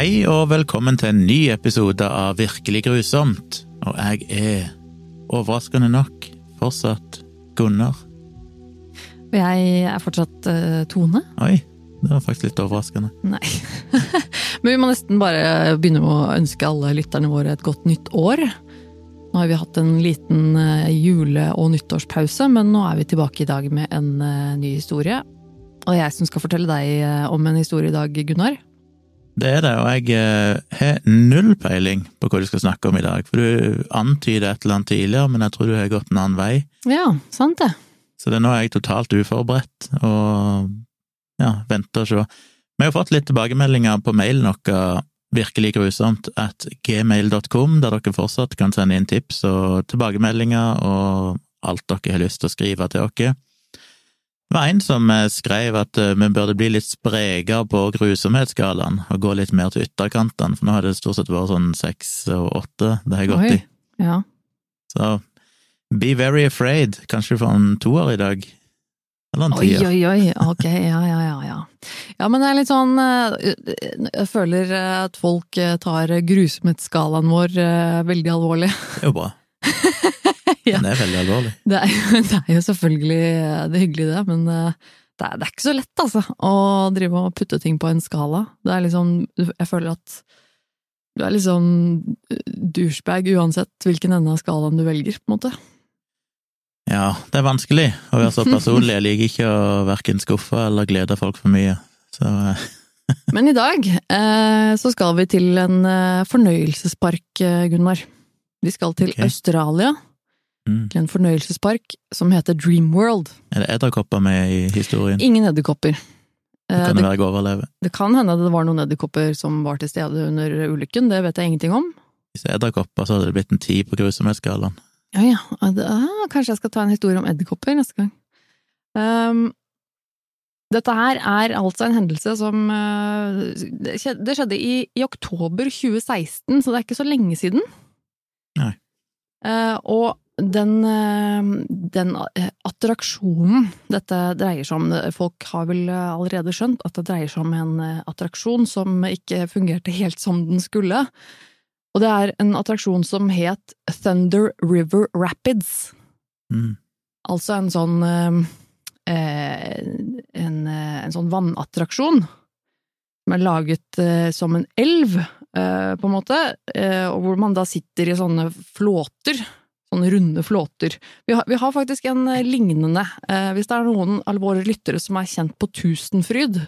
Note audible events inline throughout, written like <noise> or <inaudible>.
Hei og velkommen til en ny episode av Virkelig grusomt. Og jeg er, overraskende nok, fortsatt Gunnar. Og jeg er fortsatt uh, Tone. Oi, det var faktisk litt overraskende. Nei. <laughs> Men vi må nesten bare begynne med å ønske alle lytterne våre et godt nytt år. Nå har vi hatt en liten uh, jule- og nyttårspause, men nå er vi tilbake i dag med en uh, ny historie. Og jeg som skal fortelle deg om en historie i dag, Gunnar. Det er det, og jeg eh, har null peiling på hva du skal snakke om i dag. For du antyder et eller annet tidligere, men jeg tror du har gått en annen vei. Ja, sant det. Så det, nå er jeg totalt uforberedt, og ja, venter og se. Vi har fått litt tilbakemeldinger på mailen vår, virkelig grusomt, at gmail.com, der dere fortsatt kan sende inn tips og tilbakemeldinger og alt dere har lyst til å skrive til oss. Det var en som eh, skrev at eh, vi burde bli litt sprekere på grusomhetsskalaen og gå litt mer til ytterkantene, for nå har det stort sett vært sånn seks og åtte det har gått Oi, i. Ja. Så be very afraid. Kanskje du får en toer i dag? Eller en Oi, tier? oi, oi. Ok, ja, ja, ja, ja. Ja, men det er litt sånn eh, Jeg føler at folk eh, tar grusomhetsskalaen vår eh, veldig alvorlig. Det er jo bra. <laughs> <laughs> Ja. Det er veldig alvorlig. Det er, jo- <laughs> det er jo selvfølgelig eh, det hyggelige, det, men eh, det er, det er ikke så lett, altså, å drive og putte ting på en skala. Det er liksom Jeg føler at du er liksom douchebag uansett hvilken ende av skalaen du velger, på en måte. Ja, det er vanskelig å være så personlig. Jeg liker ikke å verken skuffe eller glede folk for mye. Så eh, <laughs> Men i dag eh, så skal vi til en eh, fornøyelsespark, eh, Gunnar. Vi skal til okay. Australia, mm. til en fornøyelsespark som heter Dreamworld. er det edderkopper med i historien? Ingen edderkopper. Det Kan det det, være det kan hende det var noen edderkopper som var til stede under ulykken, det vet jeg ingenting om. Hvis det er edderkopper, så hadde det blitt en ti på grusomhetsskalaen. Ja, ja. Ah, Ah, kanskje jeg skal ta en historie om edderkopper neste gang. Um, dette her er altså en hendelse som eh, Det skjedde, det skjedde i, i oktober 2016, så det er ikke så lenge siden. Nei. Eh, og den, eh, den eh, attraksjonen dette dreier seg om Folk har vel eh, allerede skjønt at det dreier seg om en attraksjon som ikke fungerte helt som den skulle. Og det er en attraksjon som het Thunder River Rapids. Mm. Altså en sånn en, en sånn vannattraksjon som er laget som en elv, på en måte, og hvor man da sitter i sånne flåter. Sånne runde flåter. Vi har, vi har faktisk en eh, lignende, eh, hvis det er noen av våre lyttere som er kjent på Tusenfryd.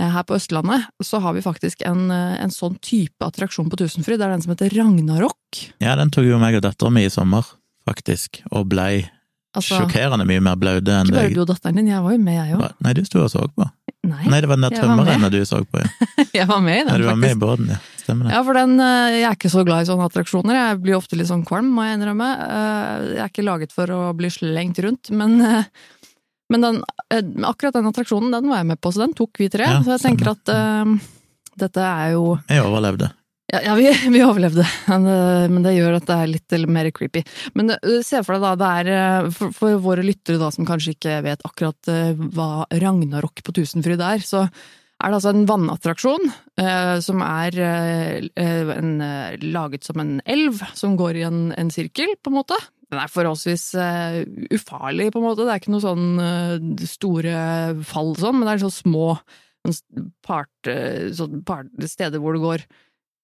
eh, Her på Østlandet så har vi faktisk en, eh, en sånn type attraksjon på Tusenfryd. Det er den som heter Ragnarok. Ja, den tok jo meg og dattera mi i sommer, faktisk, og blei Altså, sjokkerende mye mer blaude enn deg. ikke bare du og datteren din, jeg var jo med, jeg òg. Nei, du sto og så på. Nei, Nei, det var den der tømmerrenna du så på, ja. <laughs> jeg var med i den, Nei, Ja, du var med i faktisk. båten, ja. Stemmer det. Ja, for den, eh, jeg er ikke så glad i sånne attraksjoner. Jeg blir ofte litt sånn kvalm, må jeg innrømme. Eh, Jeg er ikke laget for å bli slengt rundt, men, eh, men den, akkurat den attraksjonen, den var jeg med på, så den tok vi tre. Ja, så jeg tenker at uh, dette er jo Jeg overlevde. Ja, ja vi, <laughs> vi overlevde, men, det gjør at det er litt mer creepy. Men eh, se for deg da, det er eh, for, for våre lyttere da som kanskje ikke vet akkurat eh, hva Ragnarok på Tusenfryd er, så er det altså en vannattraksjon eh, som er eh, en, laget som en elv som går i en, en sirkel, på en måte. Den er forholdsvis eh, ufarlig, på en måte. Det er ikke noe sånn store fall sånn, men det er så små sånn part, eh, sånn part, steder hvor det går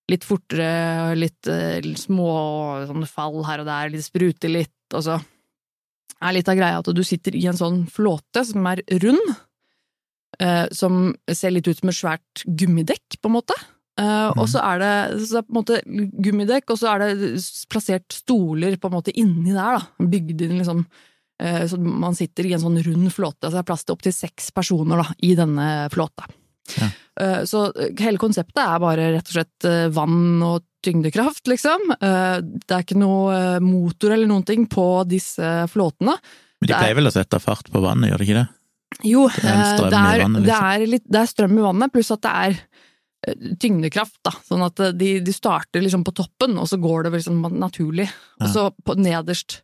litt fortere, litt, eh, litt små sånn fall her og der, litt sprute litt, og så er litt av greia at du sitter i en sånn flåte som er rund, eh, som ser litt ut som et svært gummidekk, på en måte. Eh, Og så er det, så det på en måte gummidekk, og så er det plassert stoler på en måte inni der, da. Bygd inn liksom Så man sitter i en sånn rund flåte, så det er plass til opptil seks personer da, i denne flåta. Ja. Eh, Så hele konseptet er bare rett og slett eh, vann og tyngdekraft, liksom. Eh, Det er ikke noe eh, motor eller noen ting på disse flåtene. Men de er- pleier vel å sette fart på vannet, gjør de ikke det? Jo, Det er eh, det er, vannet, det, liksom. er litt, det er strøm i vannet, pluss at det er eh, tyngdekraft, da. Sånn at eh, de, de starter liksom på toppen, og så går det liksom naturlig. Og så på nederst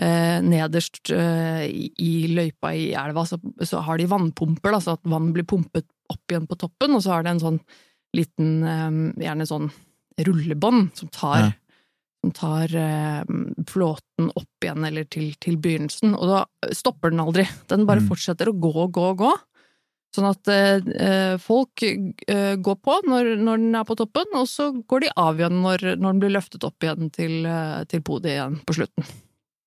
eh, nederst eh, i, i løypa i elva, så, så har de vannpumper, da, så at vann blir pumpet opp igjen på toppen, og så har det en sånn liten, eh, gjerne sånn rullebånd, som tar, Ja. som tar eh, flåten opp igjen, eller til, til begynnelsen. Og da stopper den aldri. Den bare Mm. fortsetter å gå og gå og gå. Sånn at eh, eh, folk eh, går på når, når den er på toppen, og så går de av igjen når, når den blir løftet opp igjen til, eh, til podiet igjen på slutten.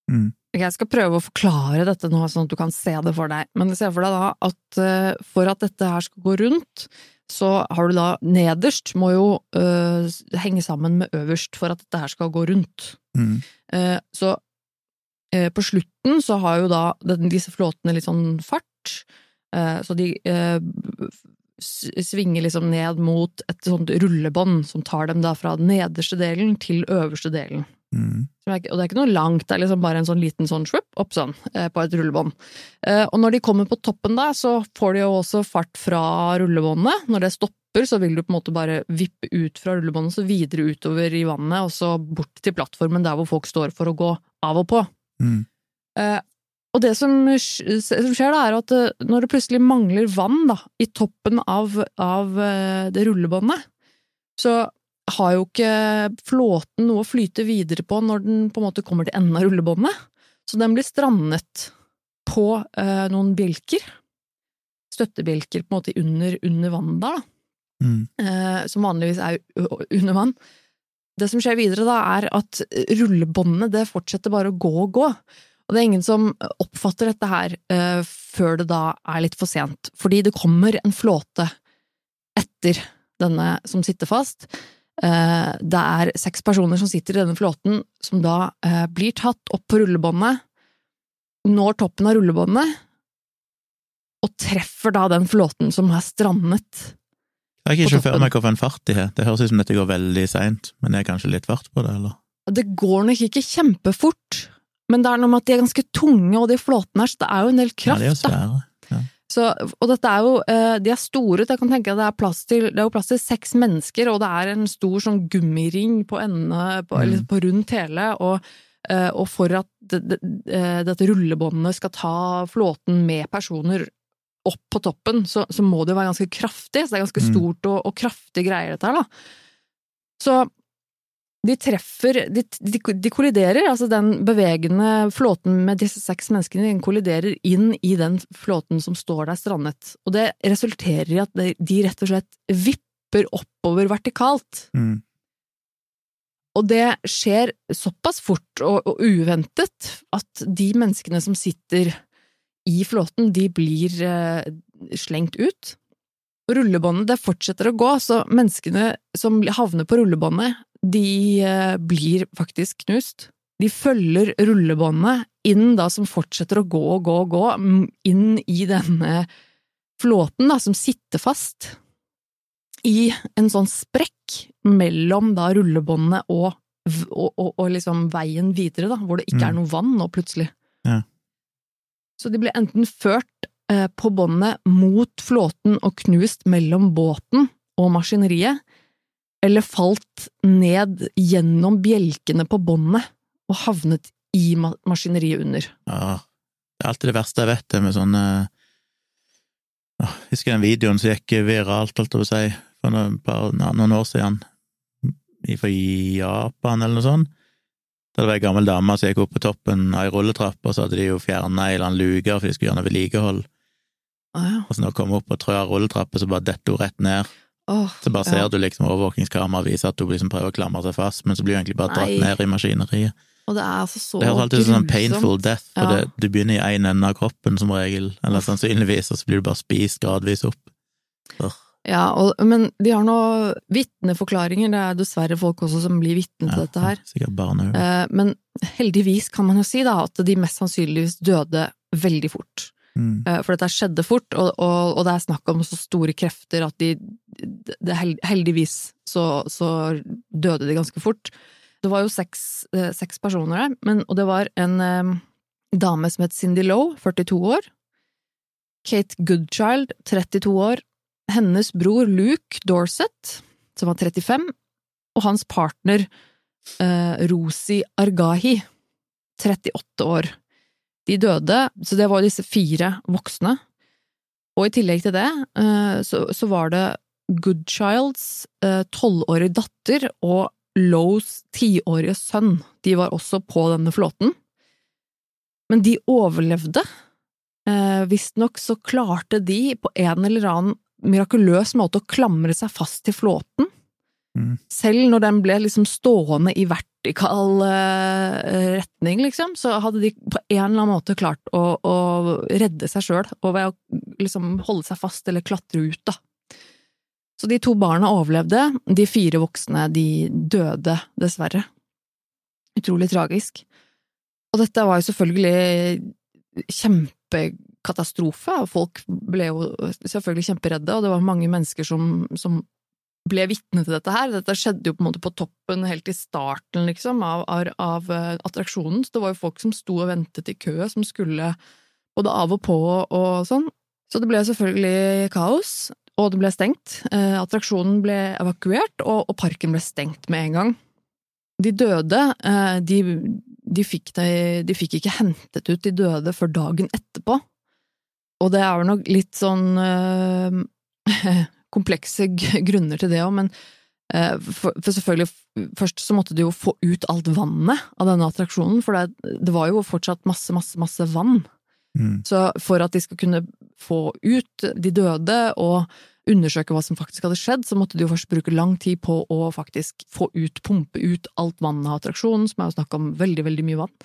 Mm. Jeg skal prøve å forklare dette nå, sånn at du kan se det for deg. Men se for deg da at eh, for at dette her skal gå rundt, så har du da nederst må jo eh, henge sammen med øverst for at dette her skal gå rundt. Mm. Eh, så eh, på slutten så har jo da den, disse flåtene litt sånn fart, eh, så de eh, svinger liksom ned mot et sånt rullebånd som tar dem da fra den nederste delen til øverste delen. Mm. Og det er ikke noe langt, det er liksom bare en sånn liten sånn svupp opp sånn, eh, på et rullebånd. Eh, Og når de kommer på toppen da, så får de jo også fart fra rullebåndet. Når det stopper, så vil du på en måte bare vippe ut fra rullebåndet, så videre utover i vannet, og så bort til plattformen der hvor folk står for å gå av og på. Mm. Eh, og det som, skjer da, er at når det plutselig mangler vann da, i toppen av, av det rullebåndet, så har jo ikke flåten noe å flyte videre på når den på en måte kommer til enden av rullebåndet. Så den blir strandet på eh, noen bjelker. Støttebjelker på en måte under, under vannet der, da Mm. eh, som vanligvis er under vann. Det som skjer videre da, er at rullebåndet det fortsetter bare å gå og gå. Og det er ingen som oppfatter dette her eh, før det da er litt for sent. Fordi det kommer en flåte etter denne som sitter fast. Eh, det er seks personer som sitter i denne flåten, som da eh, blir tatt opp på rullebåndet, når toppen av rullebåndet, og treffer da den flåten som har strandet. Jeg kan ikke På meg meg hvilken fart de har. Det høres ut som dette går veldig seint, men det er kanskje litt fart på det, eller? Det går nok ikke kjempefort, men det er noe med at de er ganske tunge, og de flåtene her, så det er jo en del kraft, Ja, de er jo da. Så, og dette er jo, eh, de er store, jeg kan tenke at det er plass til, det er jo plass til seks mennesker, og det er en stor sånn gummiring på endene, på, Mm. på rundt hele, og, eh, og for at eh, dette rullebåndet skal ta flåten med personer opp på toppen, så, så må det jo være ganske kraftig, så det er ganske Mm. stort og, og kraftig greier dette her, da. Så de treffer de, de, de kolliderer, altså den bevegende flåten med disse seks menneskene, den kolliderer inn i den flåten som står der strandet. Og det resulterer i at de, rett og slett vipper oppover vertikalt. Mm. Og det skjer såpass fort og, og uventet at de menneskene som sitter i flåten, de blir eh, slengt ut. Rullebåndet det fortsetter å gå, så menneskene som havner på rullebåndet, de eh, blir faktisk knust. De følger rullebåndet inn da, som fortsetter å gå og gå og gå, inn i denne flåten da, som sitter fast i en sånn sprekk mellom da rullebåndet og, og, og, og liksom veien videre, da, hvor det ikke Mm. er noe vann nå, plutselig. Ja. Så de ble enten ført eh, på båndet mot flåten og knust mellom båten og maskineriet, eller falt ned gjennom bjelkene på båndet og havnet i maskineriet under. Ja, det er alltid det verste jeg vet, det med sånne Jeg husker den videoen som gikk viralt, holdt jeg på å si, for noen, par, noen år siden, fra Japan eller noe sånt. Da det var ei gammel dame som gikk opp på toppen av ei rulletrapp, og så hadde de jo fjerna ei eller annen luke, for de skulle gjøre noe vedlikehold. Ah, ja. Og så når hun kom opp på trøa rulletrappa, så bare detter hun rett ned. Åh, Så bare ser ja. du liksom overvåkingskamera viser at hun liksom prøver å klamre seg fast, men så blir hun egentlig bare dratt Nei. ned i maskineriet. Og det er altså så Det høres alltid ut som en painful death, for Ja. det, du begynner i én ende av kroppen som regel, eller sannsynligvis, og så blir du bare spist gradvis opp. Ja, og, men de har nå vitneforklaringer, det er dessverre folk også som blir vitne til dette her. Sikkert barn. Eh, Men heldigvis kan man jo si da at de mest sannsynligvis døde veldig fort. Mm. Eh, For dette skjedde fort, og, og, og det er snakk om så store krefter at de Heldigvis så, så døde de ganske fort. Det var jo seks, eh, seks personer der, men, og det var en um, dame som het Cindy Lowe, 42 år. Kate Goodchild, 32 år. Hennes bror Luke Dorset, som var 35. Og hans partner eh, Rosi Argahi, 38 år. De døde, så det var disse fire voksne. Og i tillegg til det, eh, så, så var det Goodchilds tolvårige datter og Lows tiårige sønn. De var også på denne flåten. Men de overlevde. Eh, Visstnok så klarte de på en eller annen mirakuløs måte å klamre seg fast til flåten. Mm. Selv når den ble liksom stående i vertikal uh, retning, liksom, så hadde de på en eller annen måte klart å, å redde seg sjøl, og ved å liksom holde seg fast eller klatre ut, da. Så de to barna overlevde, de fire voksne de døde, dessverre. Utrolig tragisk. Og dette var jo selvfølgelig kjempekatastrofe, folk ble jo selvfølgelig kjemperedde, og det var mange mennesker som, som ble vitne til dette her. Dette skjedde jo på en måte på toppen helt i starten, liksom, av, av, av eh, attraksjonen, så det var jo folk som sto og ventet i kø, som skulle både av og på og sånn. Så det ble selvfølgelig kaos og det ble stengt. Eh, attraksjonen ble evakuert, og, og, parken ble stengt med en gang. De døde, eh, de, de, fikk de, de, fikk ikke hentet ut de døde før dagen etterpå. Og det er jo nok litt sånn <laughs> komplekse grunner til det òg, men eh, for, for, selvfølgelig, først så måtte de jo få ut alt vannet av denne attraksjonen, for det, det var jo fortsatt masse, masse, masse vann. Mm. Så for at de skal kunne få ut de døde og undersøke hva som faktisk hadde skjedd, så måtte de jo først bruke lang tid på å faktisk få ut, pumpe ut alt vannet av attraksjonen, som er jo snakk om veldig, veldig mye vann.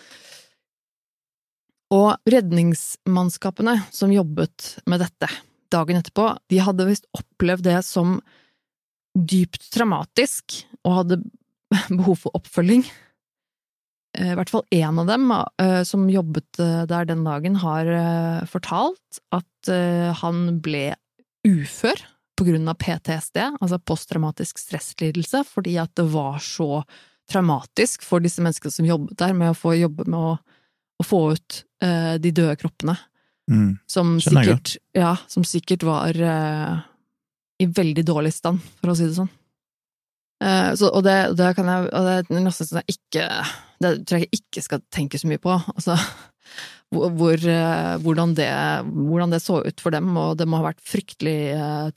Og redningsmannskapene som jobbet med dette dagen etterpå, de hadde visst opplevd det som dypt traumatisk og hadde <laughs> behov for oppfølging. Eh, I hvert fall én av dem eh, som jobbet eh, der den dagen, har fortalt at han ble ufør på grunn av PTSD, altså posttraumatisk stresslidelse, fordi at det var så traumatisk for disse menneskene som jobbet der, med å få jobbe med å, å få ut de døde kroppene. Mm. Som, sikkert, ja, som sikkert var uh, i veldig dårlig stand, for å si det sånn. Uh, så, og, det, det, kan jeg, og det er nesten sånn jeg ikke Det tror jeg ikke skal tenke så mye på. Altså, <laughs> hvor, uh, hvordan, det, hvordan, det, så ut for dem, og det må ha vært fryktelig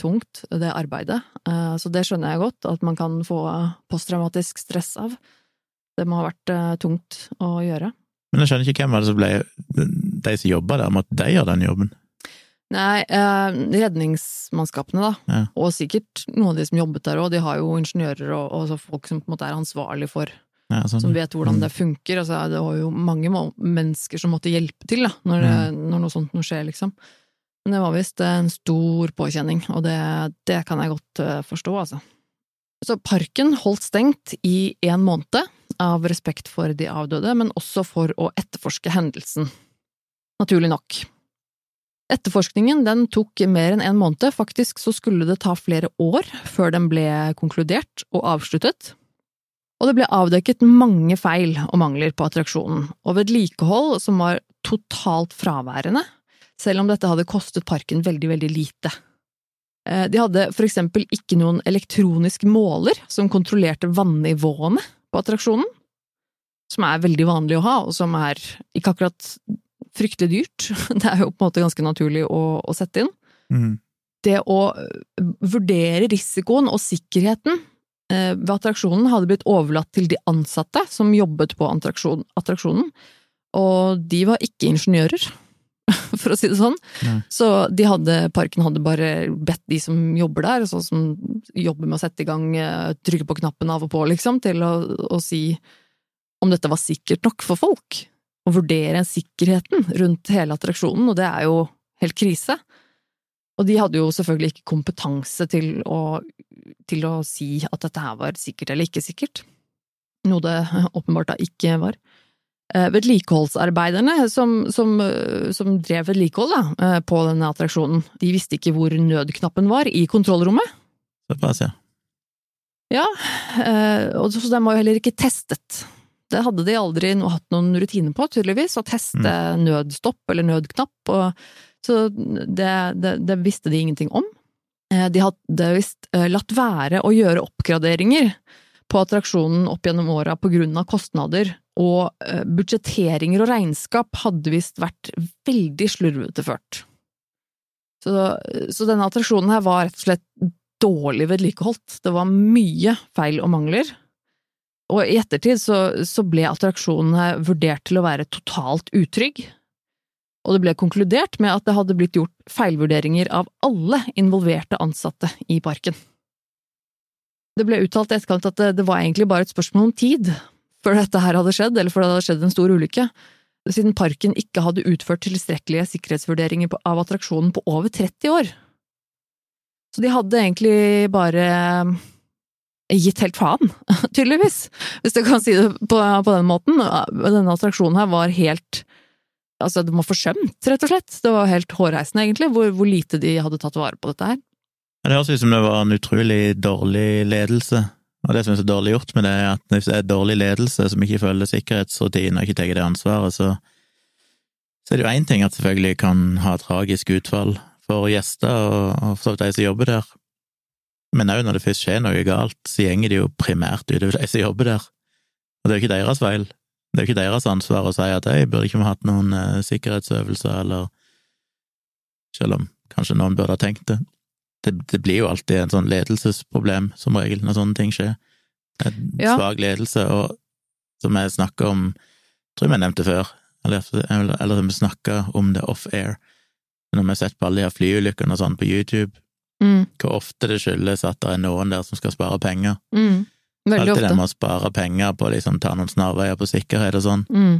tungt, det arbeidet. Så det skjønner jeg godt, at man kan få posttraumatisk stress av. Det må ha vært tungt å gjøre. Men jeg skjønner ikke hvem var det som ble De som jobber der, måtte de gjøre den jobben? Nei, eh, redningsmannskapene, da. Ja. Og sikkert noen av de som jobbet der òg. De har jo ingeniører og, og folk som på en måte er ansvarlig for ja, sånn. som vet hvordan mm. det funker. Altså, det var jo mange mennesker som måtte hjelpe til da, når, det, mm. når noe sånt noe skjer, liksom. Men det var visst en stor påkjenning, og det, det kan jeg godt uh, forstå, altså. Så parken holdt stengt i en måned, av respekt for de avdøde, men også for å etterforske hendelsen. Naturlig nok. Etterforskningen den tok mer enn en måned, faktisk så skulle det ta flere år før den ble konkludert og avsluttet og det ble avdekket mange feil og mangler på attraksjonen, og vedlikehold som var totalt fraværende, selv om dette hadde kostet parken veldig, veldig lite. Eh, de hadde for eksempel ikke noen elektronisk måler som kontrollerte vannivåene på attraksjonen, som er veldig vanlig å ha, og som er ikke akkurat fryktelig dyrt. <laughs> Det er jo på en måte ganske naturlig å, å sette inn. Mm. Det å vurdere risikoen og sikkerheten Eh, ved attraksjonen hadde blitt overlatt til de ansatte som jobbet på attraksjonen, og de var ikke ingeniører, <laughs> for å si det sånn. Nei. Så de hadde, parken hadde bare bedt de som jobber der, sånn som jobber med å sette i gang, eh, trykke på knappen av og på, liksom, til å, å si om dette var sikkert nok for folk. Å vurdere sikkerheten rundt hele attraksjonen, og det er jo helt krise. Og de hadde jo selvfølgelig ikke kompetanse til å, til å si at dette her var sikkert eller ikke sikkert, noe det åpenbart da ikke var. Eh, vedlikeholdsarbeiderne som, som, som drev vedlikehold eh, på denne attraksjonen, de visste ikke hvor nødknappen var i kontrollrommet. Såpass, ja. Ja, eh, og så de var jo heller ikke testet. Det hadde de aldri hatt noen rutine på, tydeligvis, å teste mm. nødstopp eller nødknapp. og så det, det, det visste de ingenting om. Eh, de hadde visst eh, latt være å gjøre oppgraderinger på attraksjonen opp gjennom åra på grunn av kostnader, og eh, budsjetteringer og regnskap hadde visst vært veldig slurvete ført. Så, så, denne attraksjonen her var rett og slett dårlig vedlikeholdt. Det var mye feil og mangler. Og i ettertid så, så ble attraksjonene vurdert til å være totalt utrygg, og det ble konkludert med at det hadde blitt gjort feilvurderinger av alle involverte ansatte i parken. Det ble uttalt i etterkant at det, det var egentlig bare et spørsmål om tid før dette her hadde skjedd, eller før det hadde skjedd en stor ulykke, siden parken ikke hadde utført tilstrekkelige sikkerhetsvurderinger av attraksjonen på over 30 år. Så de hadde egentlig bare gitt helt faen, <laughs> tydeligvis, hvis du kan si det på, på den måten. Denne attraksjonen her var helt Altså, det var forsømt, rett og slett. Det var helt hårreisende, egentlig, hvor, hvor lite de hadde tatt vare på dette her. Det høres ut som det var en utrolig dårlig ledelse. Og det som er så dårlig gjort med det, er at hvis det er dårlig ledelse som ikke følger sikkerhetsrutinene og ikke tar det ansvaret, så, så er det jo én ting at selvfølgelig kan ha tragisk utfall for gjester og, og for de som jobber der, men òg når det først skjer noe galt, så gjenger det jo primært utover de som jobber der. Og det er jo ikke deres feil. Det er jo ikke deres ansvar å si at hei, burde ikke vi hatt noen uh, sikkerhetsøvelser, eller Selv om kanskje noen burde ha tenkt det. det. det. blir jo alltid en sånn ledelsesproblem, som regel, når sånne ting skjer. En ja. svak ledelse, og som jeg snakker om tror jeg vi nevnte før, eller, eller, eller vi snakka om det off-air, når vi har sett på alle de her flyulykkene og sånn på YouTube, Mm. Hvor ofte det skyldes at det er noen der som skal spare penger. Mm. Veldig Alltid det med å spare penger på å liksom, ta noen snarveier på sikkerhet og sånn. Mm.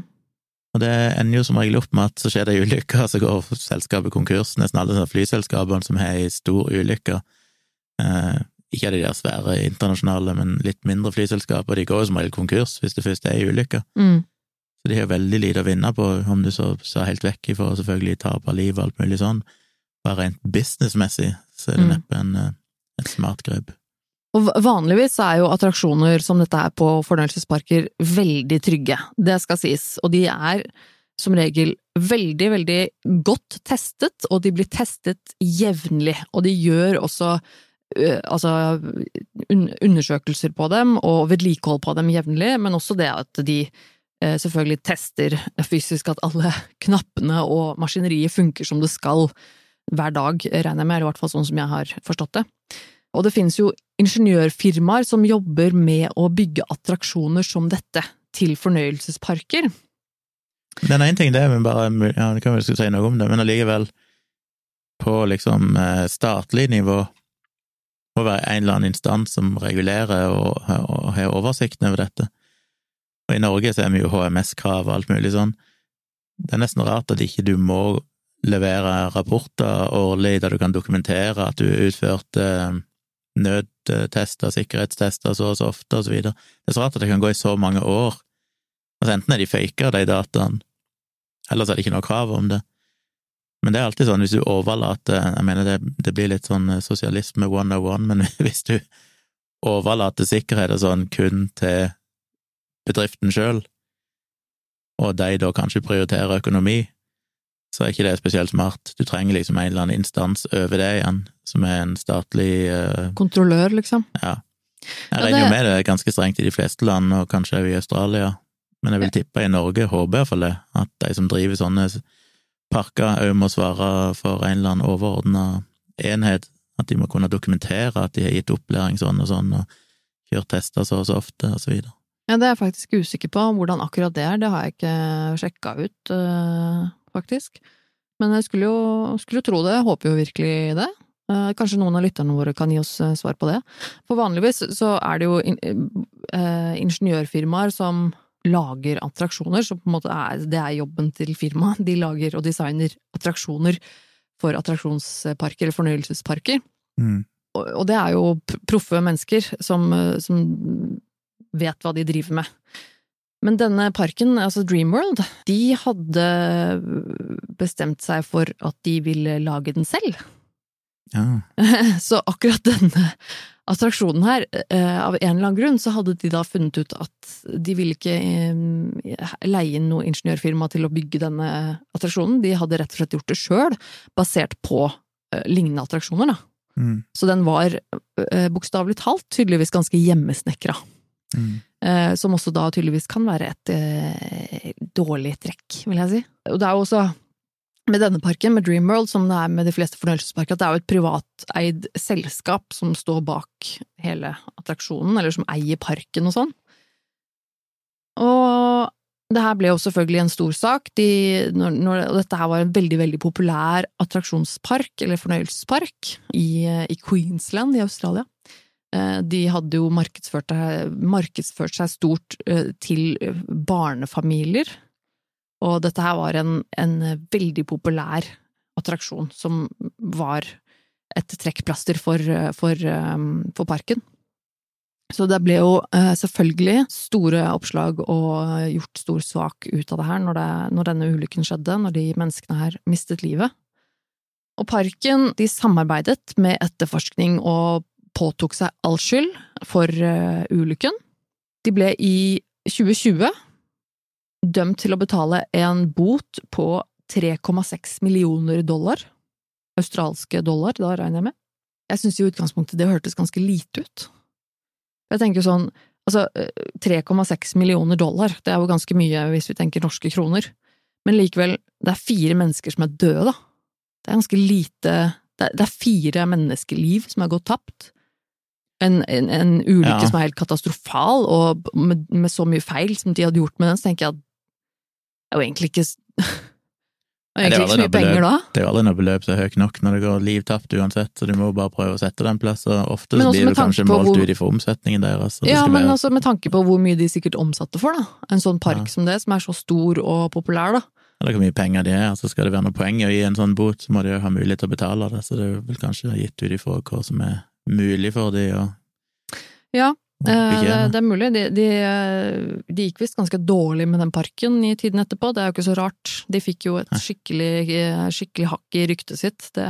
Og det ender jo som regel opp med at så skjer det ulykker, så går selskapet konkurs. Nesten alle flyselskapene som har ei stor ulykke, eh, ikke de der svære internasjonale, men litt mindre flyselskaper, de går jo som regel konkurs hvis det først er ei ulykke. Mm. Så de har veldig lite å vinne på, om du så ser helt vekk ifra selvfølgelig tap av liv og alt mulig sånn. Bare rent businessmessig så er det mm. neppe en, eh, et smart grep. Og vanligvis er jo attraksjoner som dette er på fornøyelsesparker veldig trygge, det skal sies, og de er som regel veldig, veldig godt testet, og de blir testet jevnlig, og de gjør også altså undersøkelser på dem og vedlikehold på dem jevnlig, men også det at de selvfølgelig tester fysisk at alle <laughs> knappene og maskineriet funker som det skal hver dag, regner jeg med, eller i hvert fall sånn som jeg har forstått det. Og det finnes jo ingeniørfirmaer som jobber med å bygge attraksjoner som dette til fornøyelsesparker. Den ene ting det er bare, ja, det kan vi si noe om det, men allikevel, på liksom eh, statlig nivå må være en eller annen instans som regulerer og, og har oversikten over dette. Og i Norge så er vi jo HMS-krav og alt mulig sånn. Det er nesten rart at ikke du må levere rapporter årlig der du kan dokumentere at du utførte eh, nødtester, sikkerhetstester så og så ofte, og så videre. Det er så rart at det kan gå i så mange år. Altså enten er de faka, de dataene, eller så er det ikke noe krav om det. Men det er alltid sånn hvis du overlater Jeg mener det, det blir litt sånn eh, sosialisme one on one, men <laughs> hvis du overlater sikkerhet og sånn kun til bedriften sjøl, og de da kanskje prioriterer økonomi, så er ikke det spesielt smart. Du trenger liksom en eller annen instans over det igjen, som er en statlig uh... Kontrollør, liksom? Ja. Jeg regner jo med det er ganske strengt i de fleste land, og kanskje også i Australia, men jeg vil tippe i Norge, håper iallfall det, at de som driver sånne parker, òg må svare for en eller annen overordna enhet, at de må kunne dokumentere at de har gitt opplæring sånn og sånn, og kjørt tester så og så ofte, og så videre. Ja, det er jeg faktisk usikker på hvordan akkurat det er, det har jeg ikke sjekka ut. Faktisk. Men jeg skulle jo, skulle tro det, jeg håper jo virkelig det. Eh, kanskje noen av lytterne våre kan gi oss eh, svar på det. For vanligvis så er det jo eh, ingeniørfirmaer som lager attraksjoner, så på en måte er, det er jobben til firmaet. De lager og designer attraksjoner for attraksjonsparker eller fornøyelsesparker. Mm. Og, og, det er jo proffe mennesker som, som vet hva de driver med. Men denne parken, altså Dreamworld, de hadde bestemt seg for at de ville lage den selv. Ja. <laughs> Så akkurat denne attraksjonen her, eh, av en eller annen grunn, så hadde de da funnet ut at de ville ikke eh, leie inn noe ingeniørfirma til å bygge denne attraksjonen. De hadde rett og slett gjort det sjøl, basert på eh, lignende attraksjoner, da. Mm. Så den var bokstavelig talt tydeligvis ganske hjemmesnekra. Mm. Eh, som også da tydeligvis kan være et eh, dårlig trekk, vil jeg si. Og det er jo også med denne parken, med Dreamworld, som det er med de fleste fornøyelsesparker, at det er jo et privateid selskap som står bak hele attraksjonen, eller som eier parken og sånn. Og det her ble jo selvfølgelig en stor sak. De, når, når, dette her var en veldig, veldig populær attraksjonspark, eller fornøyelsespark, i, i Queensland i Australia. Eh, de hadde jo markedsført, markedsført seg stort eh, til barnefamilier, og dette her var en, en veldig populær attraksjon som var et trekkplaster for, for, eh, for parken. Så det ble jo eh, selvfølgelig store oppslag og gjort stor sak ut av det her når, det, når denne ulykken skjedde, når de menneskene her mistet livet. Og parken de samarbeidet med etterforskning og påtok seg all skyld for uh, ulykken. De ble i 2020 dømt til å betale en bot på 3,6 millioner dollar. Australske dollar, da regner jeg med. Jeg syns i utgangspunktet det hørtes ganske lite ut. Jeg tenker sånn, altså 3,6 millioner dollar, det er jo ganske mye hvis vi tenker norske kroner, men likevel, det er fire mennesker som er døde, da. Det er ganske lite Det er, er fire menneskeliv som har gått tapt. En, en, en ulykke ja. som er helt katastrofal, og med, med, så mye feil som de hadde gjort med den, så tenker jeg at det er jo egentlig ikke <laughs> det er så mye penger da. Det er jo aldri noe beløp som er høyt nok når det går liv tapt uansett, så du må bare prøve å sette den plass, og ofte så blir du kanskje målt hvor... ut ifra omsetningen deres. Ja, men være... altså med tanke på hvor mye de sikkert omsatte for, da. En sånn park ja. som det, som er så stor og populær, da. Eller hvor mye penger de er, altså skal det være noe poeng å gi en sånn bot, så må de jo ha mulighet til å betale det, så det er vel kanskje gitt ut ifra hva som er mulig for de å ja, Eh, det, det, er mulig. De, de, de gikk visst ganske dårlig med den parken i tiden etterpå, det er jo ikke så rart. De fikk jo et skikkelig, skikkelig hakk i ryktet sitt det,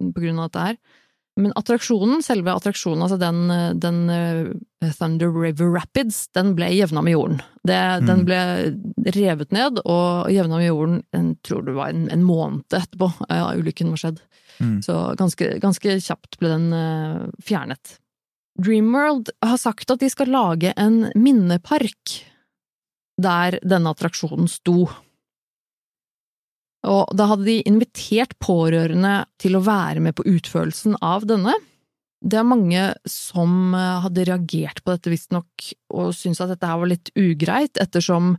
på grunn av dette her. Men attraksjonen, selve attraksjonen, altså den, den Thunder River Rapids, den ble jevna med jorden. Det, mm. Den ble revet ned og jevna med jorden, jeg tror det var en, en måned etterpå uh, ulykken var skjedd. Mm. Så ganske, ganske, kjapt ble den uh, fjernet. Dreamworld har sagt at de skal lage en minnepark der denne attraksjonen sto. Og da hadde de invitert pårørende til å være med på utførelsen av denne. Det er mange som eh, hadde reagert på dette visstnok, og syntes at dette her var litt ugreit, ettersom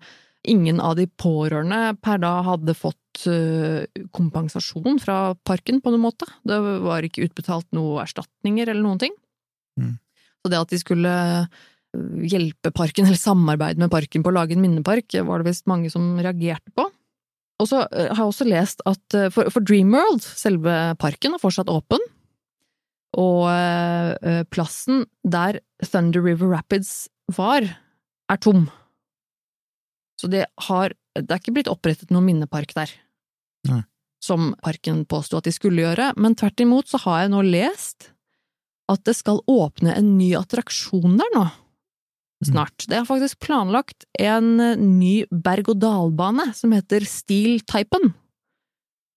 ingen av de pårørende per da hadde fått eh, kompensasjon fra parken på noen måte. Det var ikke utbetalt noe erstatninger eller noen ting. Mm. Så det at de skulle øh, hjelpe parken, eller samarbeide med parken på å lage en minnepark, var det visst mange som reagerte på. Og så har jeg også lest at for, for Dreamworld, selve parken, er fortsatt åpen. Og plassen der Thunder River Rapids var, er tom. Så det har Det er ikke blitt opprettet noen minnepark der. Nei. Som parken påsto at de skulle gjøre, men tvert imot så har jeg nå lest at det skal åpne en ny attraksjon der nå. Snart. Det er faktisk planlagt en eh, ny berg-og-dal-bane som heter Steel Typen,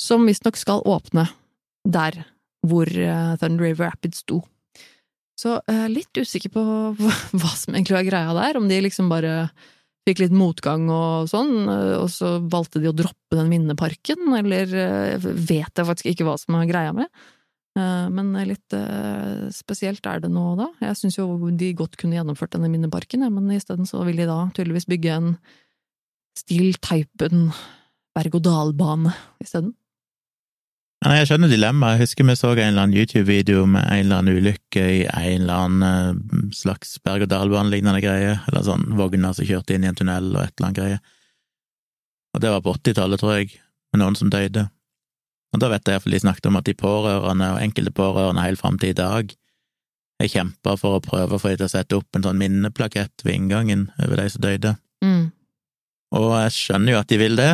som visstnok skal åpne der hvor eh, Thunder River Rapids sto. Så jeg er litt usikker på <laughs> hva som egentlig var greia der, om de liksom bare fikk litt motgang og sånn, eh, og så valgte de å droppe den minneparken, eller vet jeg faktisk ikke hva som er greia med. Eh, men litt eh, spesielt er det nå da. Jeg syns jo de godt kunne gjennomført denne minneparken, men isteden så vil de da tydeligvis bygge en Steel Teipen berg-og-dal-bane isteden. Ja, jeg skjønner dilemmaet. Jeg husker vi så en eller annen YouTube-video med en eller annen ulykke i en eller annen eh, slags berg-og-dal-bane-lignende greie, eller sånn vogner som kjørte inn i en tunnel og et eller annet greie. Og det var på 80-tallet, tror jeg, med noen som døde. Og da vet jeg iallfall de snakket om at de pårørende, og enkelte pårørende helt fram til i dag, har kjempa for å prøve å få dem til å sette opp en sånn minneplakett ved inngangen over de som døde. Mm. Og jeg skjønner jo at de vil det,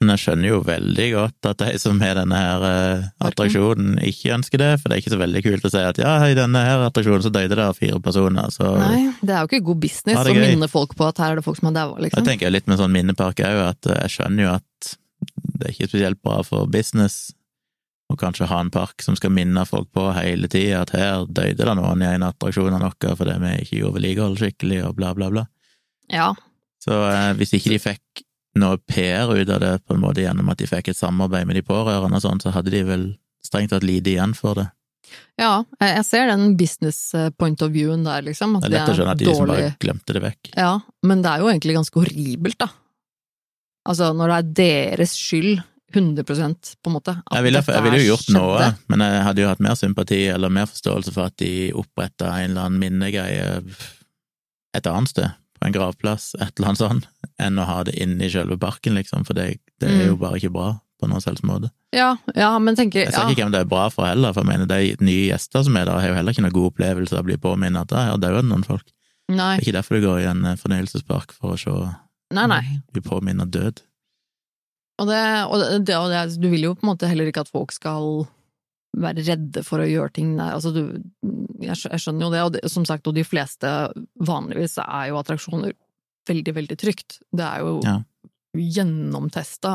men jeg skjønner jo veldig godt at de som har denne her uh, attraksjonen, ikke ønsker det, for det er ikke så veldig kult å si at ja, i denne her attraksjonen så døde det fire personer, så Nei, det er jo ikke god business å minne folk på at her er det folk som har daua, liksom. Jeg tenker litt med sånn minnepark òg, at jeg skjønner jo at det er ikke spesielt bra for business å kanskje ha en park som skal minne folk på hele tida at her døde det noen i en attraksjon av noe fordi vi ikke gjorde vedlikehold skikkelig, og bla, bla, bla. Ja. Så eh, hvis ikke de fikk noe PR ut av det, på en måte gjennom at de fikk et samarbeid med de pårørende og sånn, så hadde de vel strengt tatt lite igjen for det. Ja, jeg ser den business eh, point of viewen der, liksom. At Det er lett å skjønne at de dårlig bare glemte det vekk. Ja, men det er jo egentlig ganske horribelt, da. Altså, når det er deres skyld, 100% på en måte. Jeg ville, jeg ville jo gjort noe, men jeg hadde jo hatt mer sympati eller mer forståelse for at de oppretta en eller annen minnegreie et annet sted, på en gravplass, et eller annet sånt, enn å ha det inne i selve parken, liksom, for det, det er jo Mm. bare ikke bra på noen selvs måte. Ja, ja, men tenker Jeg ser ja. ikke hvem det er bra for heller, for jeg mener de nye gjester som er der, har jo heller ikke noen god opplevelse av å bli påminnet at «Ah, her dauer det noen folk. Nei, Det er ikke derfor du går i en eh, fornøyelsespark, for å se nei, nei. bli påminnet død. Og, det, og, det, og det, du vil jo på en måte heller ikke at folk skal være redde for å gjøre ting. Altså, du, jeg, jeg skjønner jo det, og det, som sagt, og de fleste vanligvis er jo attraksjoner veldig, veldig trygt. Det er jo Ja. gjennomtesta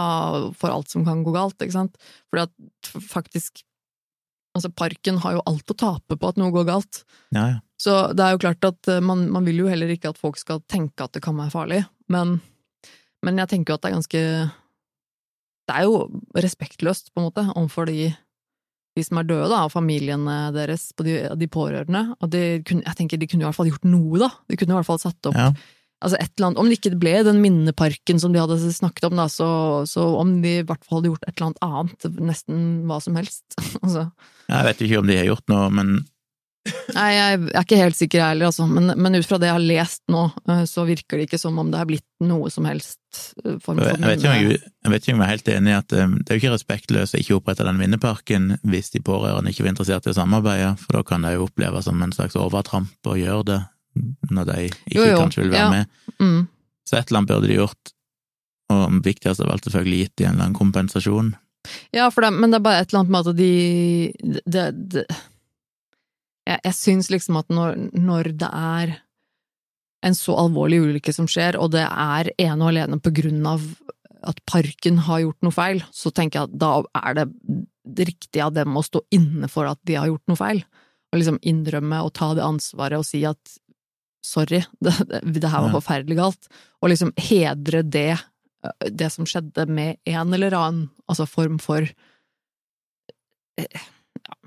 for alt som kan gå galt, ikke sant. Fordi at faktisk Altså, parken har jo alt å tape på at noe går galt. Ja, ja. Så det er jo klart at eh, man, man vil jo heller ikke at folk skal tenke at det kan være farlig, men, men jeg tenker jo at det er ganske Det er jo respektløst, på en måte, overfor de, de som er døde, da, og familiene deres, på de, de pårørende. Og de jeg tenker de kunne i hvert fall gjort noe, da. De kunne i hvert fall satt opp ja. altså et eller annet, Om det ikke ble den minneparken som de hadde snakket om, da, så, så om de i hvert fall hadde gjort et eller annet annet, nesten hva som helst. <laughs> altså. Jeg vet ikke om de har gjort noe, men Nei, jeg er ikke helt sikker jeg heller, altså. Men, men ut fra det jeg har lest nå, eh, så virker det ikke som om det har blitt noe som helst eh, form jeg for vet, ikke om minne. jeg, jeg vet ikke om jeg er helt enig i at eh, det er jo ikke respektløst å ikke opprette den minneparken hvis de pårørende ikke var interessert i å samarbeide, for da kan det jo oppleves som en slags overtramp å gjøre det når de ikke Jo, jo, kanskje vil være ja. med. Mm. Så et eller annet burde de gjort, og viktigst av alt selvfølgelig gitt de en eller annen kompensasjon. Ja, for det, men det er bare et eller annet med at de det, det, Jeg, jeg syns liksom at når, når det er en så alvorlig ulykke som skjer, og det er ene og alene på grunn av at parken har gjort noe feil, så tenker jeg at da er det riktig av dem å stå inne for at de har gjort noe feil. Og liksom innrømme og ta det ansvaret og si at sorry, <laughs> det, det, det her var forferdelig galt. Og liksom hedre det, det som skjedde med en eller annen altså form for eh,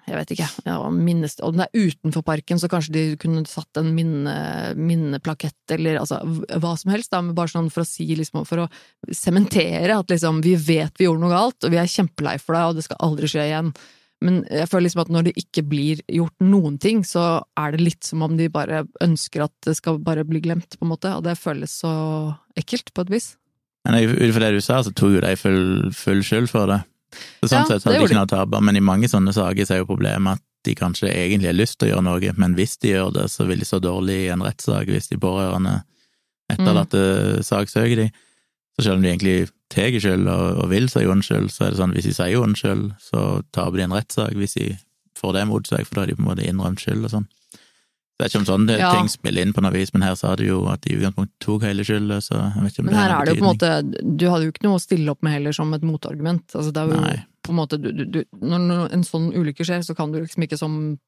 jeg vet ikke, ja, minnes, om det er utenfor parken, så kanskje de kunne satt en minne, minneplakett, eller altså hva som helst, da, bare sånn for å si, liksom, for å sementere at liksom, vi vet vi gjorde noe galt, og vi er kjempelei for det, og det skal aldri skje igjen. Men jeg føler liksom at når det ikke blir gjort noen ting, så er det litt som om de bare ønsker at det skal bare bli glemt, på en måte, og det føles så ekkelt, på et vis. Men ut fra det du sa, så tok jo de full, full skyld for det. Så sånn Ja, sett hadde de ikke noe å tape, men i mange sånne saker så er jo problemet at de kanskje egentlig har lyst til å gjøre noe, men hvis de gjør det, så vil de så dårlig i en rettssak hvis de pårørende etterlatte saksøker de. Så selv om de egentlig tar skyld og, og vil si unnskyld, så er det sånn hvis de sier unnskyld, så taper de en rettssak hvis de får det mot seg, for da har de på en måte innrømt skyld og sånn. Jeg vet ikke om sånne Ja. ting spiller inn på noe vis, men her sa du jo at de i utgangspunktet tok hele skylda, så jeg vet ikke om Men det her er det jo på en måte Du hadde jo ikke noe å stille opp med heller som et motargument. Altså, det er jo Nei. på en måte du, du, når, en sånn ulykke skjer, så kan du liksom ikke som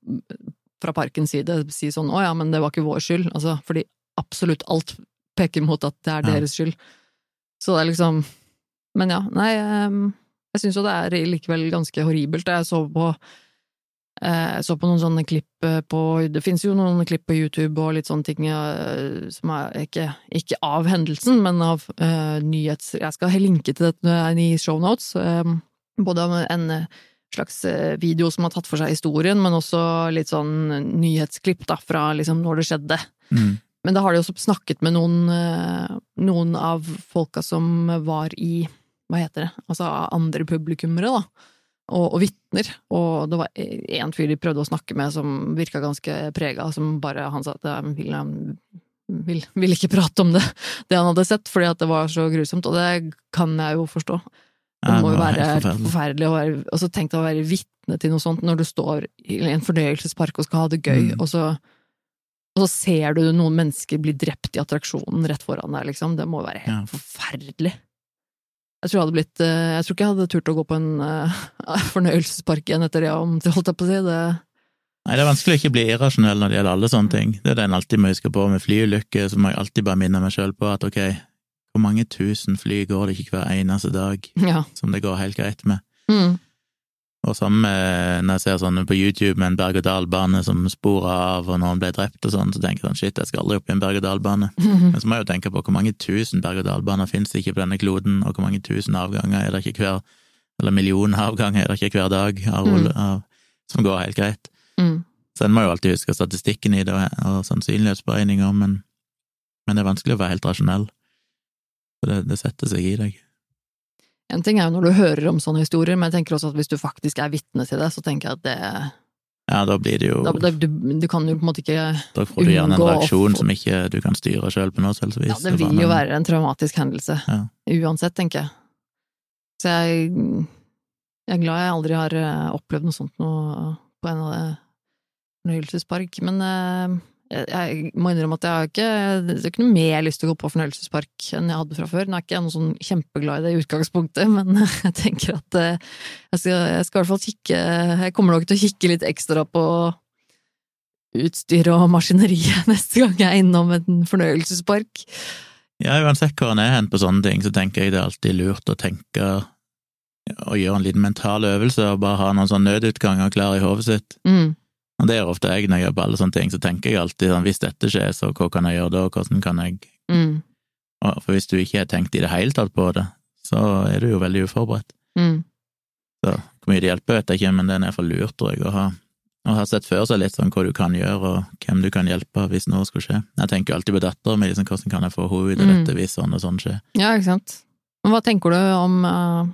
fra parkens side si sånn 'å ja, men det var ikke vår skyld', altså, fordi absolutt alt peker mot at det er Ja. deres skyld. Så det er liksom Men ja, nei, ehm, jeg syns jo det er likevel ganske horribelt. Jeg så på jeg så på noen sånne klipp eh, på Det fins jo noen klipp på YouTube og litt sånne ting eh, som er ikke, ikke av hendelsen, men av uh, nyhets... Jeg skal linke til dette i shownotes. Um, både av en eh, slags eh, video som har tatt for seg historien, men også litt sånn nyhetsklipp da, fra liksom når det skjedde. Mm. Men da har de også snakket med noen, eh, noen av folka som var i Hva heter det? Altså andre publikummere, da. Og, og vitner. Og det var én fyr de prøvde å snakke med som virka ganske prega, som bare Han sa at han ville, vil, vil ikke prate om det, det han hadde sett, fordi at det var så grusomt. Og det kan jeg jo forstå. Det må jo være forferdelig. forferdelig. være Og så tenk deg å være vitne til noe sånt når du står i en fornøyelsespark og skal ha det gøy, Mm. og så og så ser du noen mennesker bli drept i attraksjonen rett foran deg, liksom. Det må jo være helt Ja. forferdelig. Jeg tror, jeg, blitt, eh, jeg tror ikke jeg hadde turt å gå på en uh, <laughs> fornøyelsespark igjen etter det, om holdt jeg på å si. Det, Nei, det er vanskelig å ikke bli irrasjonell når det gjelder alle sånne ting. Det er det en alltid må huske på med flyulykker, så må jeg alltid bare minne meg sjøl på at ok, hvor mange tusen fly går det ikke hver eneste dag <laughs> Ja. som det går helt greit med? Mm. Og samme når jeg ser sånne på YouTube med en berg-og-dal-bane som sporer av, og noen ble drept og sånn, så tenker jeg sånn shit, jeg skal aldri opp i en berg-og-dal-bane. <laughs> Men så må jeg jo tenke på hvor mange tusen berg-og-dal-baner finnes det ikke på denne kloden, og hvor mange tusen avganger er det ikke hver eller millioner avganger er det ikke hver dag av, Mm. av, som går helt greit. Mm. Så en må jo alltid huske statistikken i det og sannsynlighetsberegninger, men, men det er vanskelig å være helt rasjonell. Så det, det setter seg i deg. En ting er jo når du hører om sånne historier, men jeg tenker også at hvis du faktisk er vitne til det, så tenker jeg at det Ja, da blir det jo da, da, du, du kan jo på en måte ikke Da får du gjerne en reaksjon som ikke du kan styre sjøl på noe selvsagt. Ja, det vil jo være en traumatisk hendelse. Ja. Uansett, tenker jeg. Så jeg, jeg er glad jeg aldri har eh, opplevd noe sånt noe på en av det fornøyelsespark. Men eh, jeg, må innrømme at jeg har ikke Det er ikke noe mer lyst til å gå på fornøyelsespark enn jeg hadde fra før. Nå er ikke jeg noe sånn kjempeglad i det i utgangspunktet, <laughs> men jeg tenker at eh, jeg skal, jeg skal i hvert fall kikke Jeg kommer nok til å kikke litt ekstra på utstyr og maskineriet <laughs> neste gang jeg er innom en fornøyelsespark. Ja, uansett hvor en er hen på sånne ting, så tenker jeg det er alltid lurt å tenke og gjøre en liten mental øvelse og bare ha noen sånn nødutganger klar i hodet sitt. Mm. Og det gjør ofte jeg når jeg gjør på alle sånne ting, så tenker jeg alltid sånn hvis dette skjer, så hva kan jeg gjøre da, hvordan kan jeg Mm. Og For hvis du ikke har tenkt i det hele tatt på det, så er du jo veldig uforberedt. Mm. Så hvor mye det hjelper, vet jeg ikke, men det er iallfall lurt, tror jeg, å ha, å ha sett før seg litt sånn hva du kan gjøre, og hvem du kan hjelpe hvis noe skulle skje. Jeg tenker alltid på dattera mi, liksom, hvordan kan jeg få henne ut av Mm. dette hvis sånn og sånn skjer. Ja, ikke sant. Men hva tenker du om uh,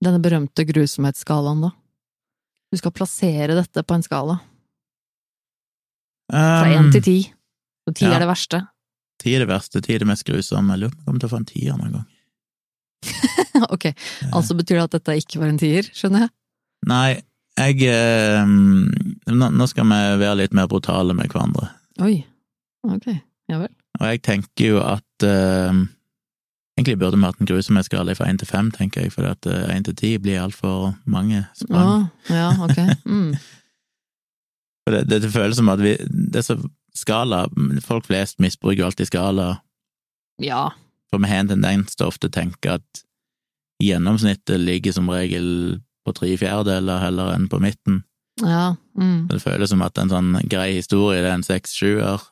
denne berømte grusomhetsskalaen, da? Du skal plassere dette på en skala. Fra én til ti. Og ti Um, ja. er det verste. Ti er det verste, ti er det mest grusomme. Jeg lurer på om jeg kommer til å få en tier noen gang. <laughs> ok, altså betyr det at dette ikke var en tier, skjønner jeg? Nei, jeg eh, nå, skal vi være litt mer brutale med hverandre. Oi. Ok, ja vel. Og jeg tenker jo at eh, Egentlig burde vi hatt en grusomhetsskala fra én til fem, tenker jeg, for at én til ti blir altfor mange sprang. Ja, ok. <laughs> Mm. Det, det, det føles som at vi Det er så skala Folk flest misbruker jo alltid skala, Ja. for vi har en tendens til ofte å tenke at gjennomsnittet ligger som regel på tre fjerdedeler heller enn på midten. Ja. Mm. Det føles som at en sånn grei historie det er en seks-sjuer,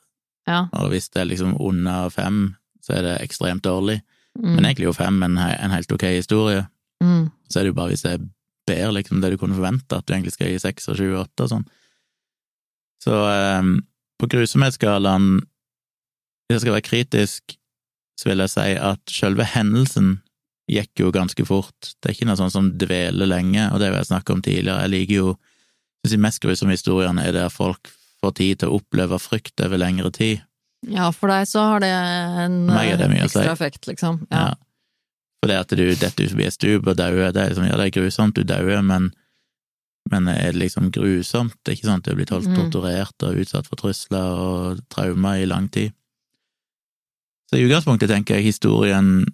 Ja. og hvis det er liksom under fem, så er det ekstremt dårlig. Mm. Men egentlig er jo fem en, en helt ok historie. Mm. Så er det jo bare hvis det er bedre liksom det du kunne forvente, at du egentlig skal gi seks og sju og åtte og sånn. Så eh, på grusomhetsskalaen, hvis jeg skal være kritisk, så vil jeg si at selve hendelsen gikk jo ganske fort. Det er ikke noe sånn som dveler lenge, og det har jeg snakket om tidligere. Jeg liker jo synes de mest grusomme historiene er der folk får tid til å oppleve frykt over lengre tid. Ja, for deg så har det en det ekstra effekt, liksom. Ja. Ja. For det at du detter forbi et stup og dauer, det er liksom, ja, det er grusomt, du dauer, men, men er det liksom grusomt? Det er ikke sånn at du er blitt holdt Mm. torturert og utsatt for trusler og traumer i lang tid. Så i utgangspunktet tenker jeg historien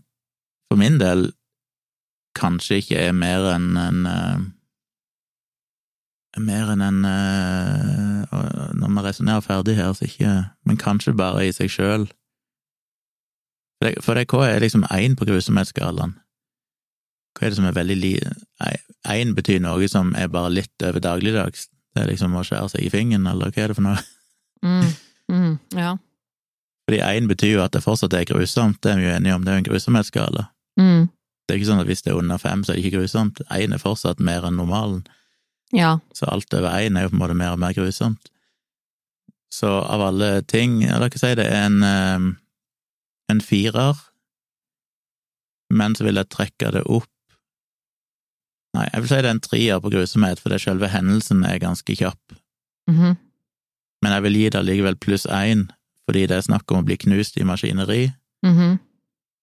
for min del kanskje ikke er mer enn en eh, Mer enn en eh, Når vi resonnerer ferdig her, så ikke Men kanskje bare i seg sjøl. For det, for det, hva er liksom én på grusomhetsskalaen? Hva er det som er veldig. Én betyr noe som er bare litt over dagligdags. Det er liksom å skjære seg i fingeren, eller hva er det for noe? Mm. Mm. ja. Fordi én betyr jo at det fortsatt er grusomt, det er vi jo enige om, det er jo en grusomhetsskala. Mm. Det er ikke sånn at hvis det er under fem, så er det ikke grusomt. Én er fortsatt mer enn normalen, ja. så alt over én er jo på en måte mer og mer grusomt. Så av alle ting, la oss si det er en, eh, en firer, men så vil jeg trekke det opp Nei, jeg vil si det er en trier på grusomhet, fordi selve hendelsen er ganske kjapp. Mhm. Men jeg vil gi det likevel pluss én, fordi det er snakk om å bli knust i maskineri, Mhm.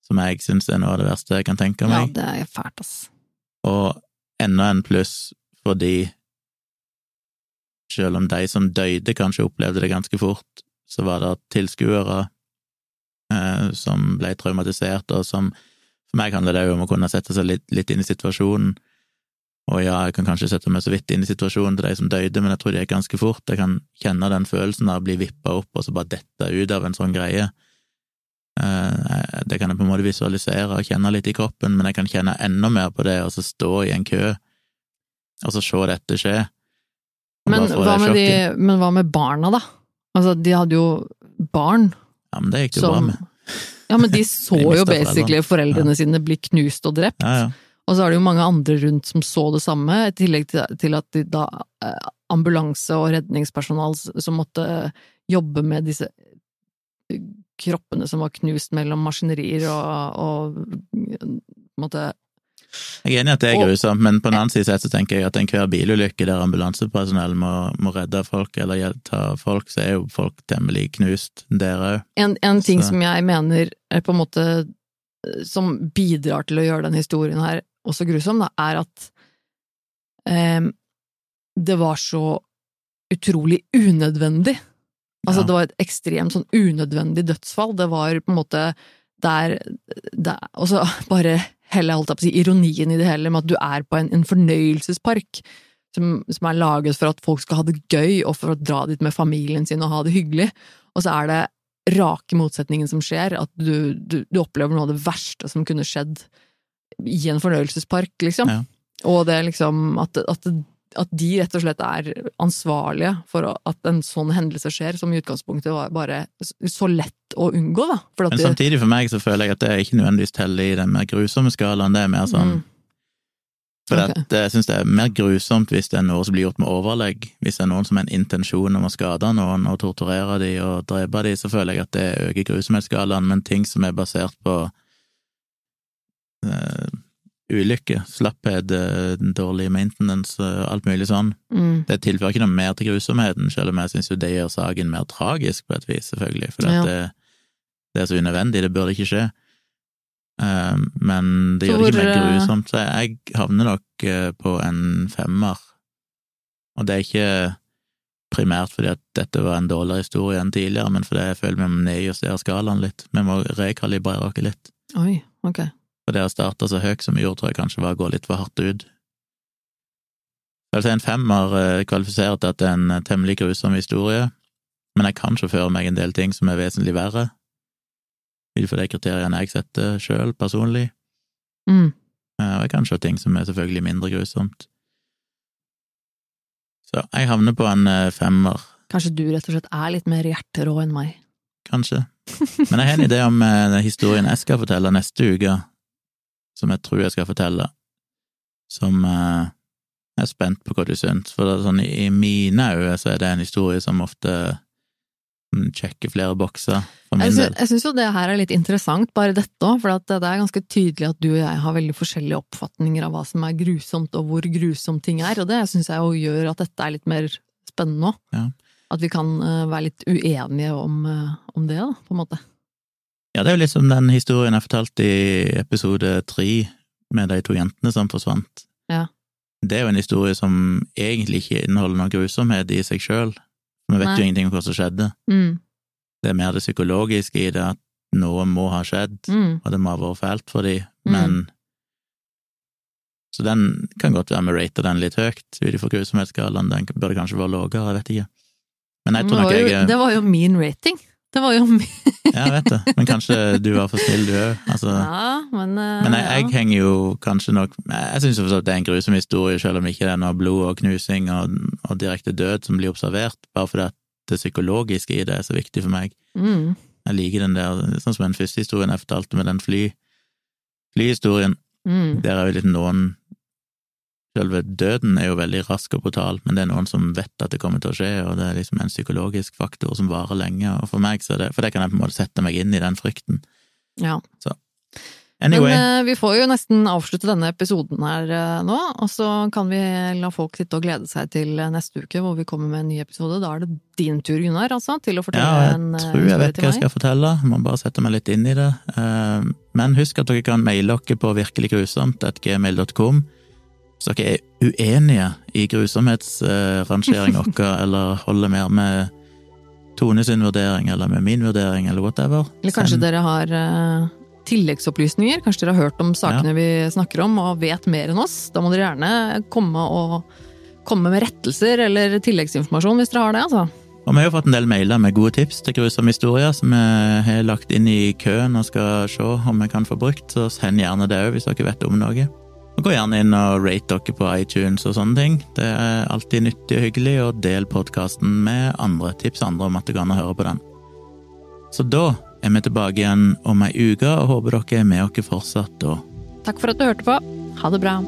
som jeg syns er noe av det verste jeg kan tenke meg. Ja, det er fælt, ass. Og enda en pluss fordi selv om de som døde kanskje opplevde det ganske fort, så var det tilskuere eh, som ble traumatisert, og som For meg handler det jo om å kunne sette seg litt, litt inn i situasjonen. Og ja, jeg kan kanskje sette meg så vidt inn i situasjonen til de som døde, men jeg tror det gikk ganske fort. Jeg kan kjenne den følelsen av å bli vippa opp og så bare dette ut av en sånn greie. Eh, Det kan jeg på en måte visualisere og kjenne litt i kroppen, men jeg kan kjenne enda mer på det, og så stå i en kø, og så se dette skje. Men hva, det med de, men hva med barna, da? Altså, de hadde jo barn Ja, men det gikk det jo bra med. Ja, men de så <laughs> De jo basically foreldrene. foreldrene sine bli knust og drept. Ja, ja. Og så er det jo mange andre rundt som så det samme, i tillegg til, at de da eh, ambulanse og redningspersonal som måtte jobbe med disse eh, kroppene som var knust mellom maskinerier og, og måtte Jeg er enig i at det er grusomt, men på den annen side så tenker jeg at enhver bilulykke der ambulansepersonell må, må redde folk eller ta folk, så er jo folk temmelig knust der òg. En, en ting Så- som jeg mener er på en måte eh, som bidrar til å gjøre den historien her også grusom, da, er at um, det var så utrolig unødvendig. Altså, Ja. det var et ekstremt sånn unødvendig dødsfall. Det var på en måte der, der Og så <laughs> bare hele, holdt jeg på å si, ironien i det hele med at du er på en, en fornøyelsespark som, som er laget for at folk skal ha det gøy, og for å dra dit med familien sin og ha det hyggelig. Og så er det rake motsetningen som skjer, at du, du, du opplever noe av det verste som kunne skjedd i en fornøyelsespark, liksom. Ja. Og det liksom at, at, at de rett og slett er ansvarlige for at en sånn hendelse skjer, som i utgangspunktet var bare så lett å unngå, da. Men samtidig for meg så føler jeg at det er ikke nødvendigvis teller i den mer grusomme skalaen, det er mer sånn Mm. For okay. det, jeg syns det er mer grusomt hvis det er noe som blir gjort med overlegg. Hvis det er noen som har en intensjon om å skade noen og torturere de og drepe de, så føler jeg at det øker grusomhetsskalaen, men ting som er basert på eh, ulykke, slapphet, eh, dårlig maintenance, eh, alt mulig sånn, mm. det tilfører ikke noe mer til grusomheten, selv om jeg syns jo det gjør saken mer tragisk på et vis, selvfølgelig, for Ja. det, det er så unødvendig, det burde ikke skje. Men det gjør det ikke mer grusomt, så jeg havner nok på en femmer. Og det er ikke primært fordi at dette var en dårligere historie enn tidligere, men fordi jeg føler vi må nedjustere skalaen litt. Vi må rekalibrere oss litt. Oi, ok. For det å starte så høyt som vi gjorde, tror jeg kanskje var å gå litt for hardt ut. Si en femmer eh, kvalifiserer til at det er en eh, temmelig grusom historie, men jeg kan se for meg en del ting som er vesentlig verre, ut fra de kriteriene jeg setter sjøl, personlig. Mm. Eh, Og jeg kan se ting som er selvfølgelig mindre grusomt. Så jeg havner på en femmer, Kanskje du rett og slett er litt mer hjerterå enn meg. kanskje. Men jeg har en idé om historien jeg skal fortelle neste uke, som jeg tror jeg skal fortelle, som eh, jeg er spent på hva du syns. For det er sånn, i mine øyne så er det en historie som ofte mm, sjekker flere bokser, for Jeg min del. jeg syns jo det her er litt interessant, bare dette òg, for det er ganske tydelig at du og jeg har veldig forskjellige oppfatninger av hva som er grusomt, og hvor grusomt ting er, og det syns jeg jo gjør at dette er litt mer spennende òg. Ja. At vi kan eh, være litt uenige om, eh, om det, da, på en måte. Ja, det er jo litt som den historien jeg fortalte i episode tre, med de to jentene som forsvant. Ja. Det er jo en historie som egentlig ikke inneholder noe grusomhet i seg sjøl. Vi vet Nei. jo ingenting om hva som skjedde. Mm, Det er mer det psykologiske i det, at noe må ha skjedd, mm, og det må ha vært fælt for dem, Mm. Så den kan godt være vi rater den litt høyt, ut ifra grusomhetsskalaen. Den burde kanskje vært lavere, jeg vet ikke. Men jeg tror nok jeg det var jo min rating. Det var jo mye. <laughs> Ja, jeg vet det, men kanskje du var for snill, du òg. Altså, Ja, men eh, Men jeg, jeg henger jo kanskje nok Jeg syns det er en grusom historie, selv om ikke det er noe blod og knusing og, og direkte død som blir observert, bare fordi det psykologiske i det er så viktig for meg. Mm, Jeg liker den der, sånn som den første historien jeg fortalte med den fly, flyhistorien. mm, Der er jo litt noen Selve døden er jo veldig rask og brutal, men det er noen som vet at det kommer til å skje, og det er liksom en psykologisk faktor som varer lenge, og for meg så er det For det kan jeg på en måte sette meg inn i den frykten. ja. Anyway. Men eh, vi får jo nesten avslutte denne episoden her eh, nå, og så kan vi la folk sitte og glede seg til eh, neste uke hvor vi kommer med en ny episode. Da er det din tur, Gunnar, altså, til å fortelle en Ja, jeg tror jeg vet hva jeg skal fortelle, jeg må bare sette meg litt inn i det. Men husk at dere kan maile dere på virkeliggrusomt.gmail.com hvis dere er uenige i grusomhetsrangeringa <laughs> vår, eller holder mer med Tone sin vurdering, eller med min vurdering, eller whatever. Eller kanskje Send- dere har eh, tilleggsopplysninger? Kanskje dere har hørt om sakene vi snakker om og vet mer enn oss? Da må dere gjerne komme og komme med rettelser eller tilleggsinformasjon hvis dere har det, altså. Og vi har jo fått en del mailer med gode tips til grusomme historier som vi har lagt inn i køen og skal se om vi kan få brukt, så send gjerne det òg hvis dere vet om noe. Og Gå gjerne inn og rate dere på iTunes og sånne ting. Det er alltid nyttig og hyggelig, og del podkasten med andre. Tips andre om at det går an å høre på den. Så da er vi tilbake igjen om ei uke, og håper dere er med oss fortsatt da. Takk for at du hørte på. Ha det bra.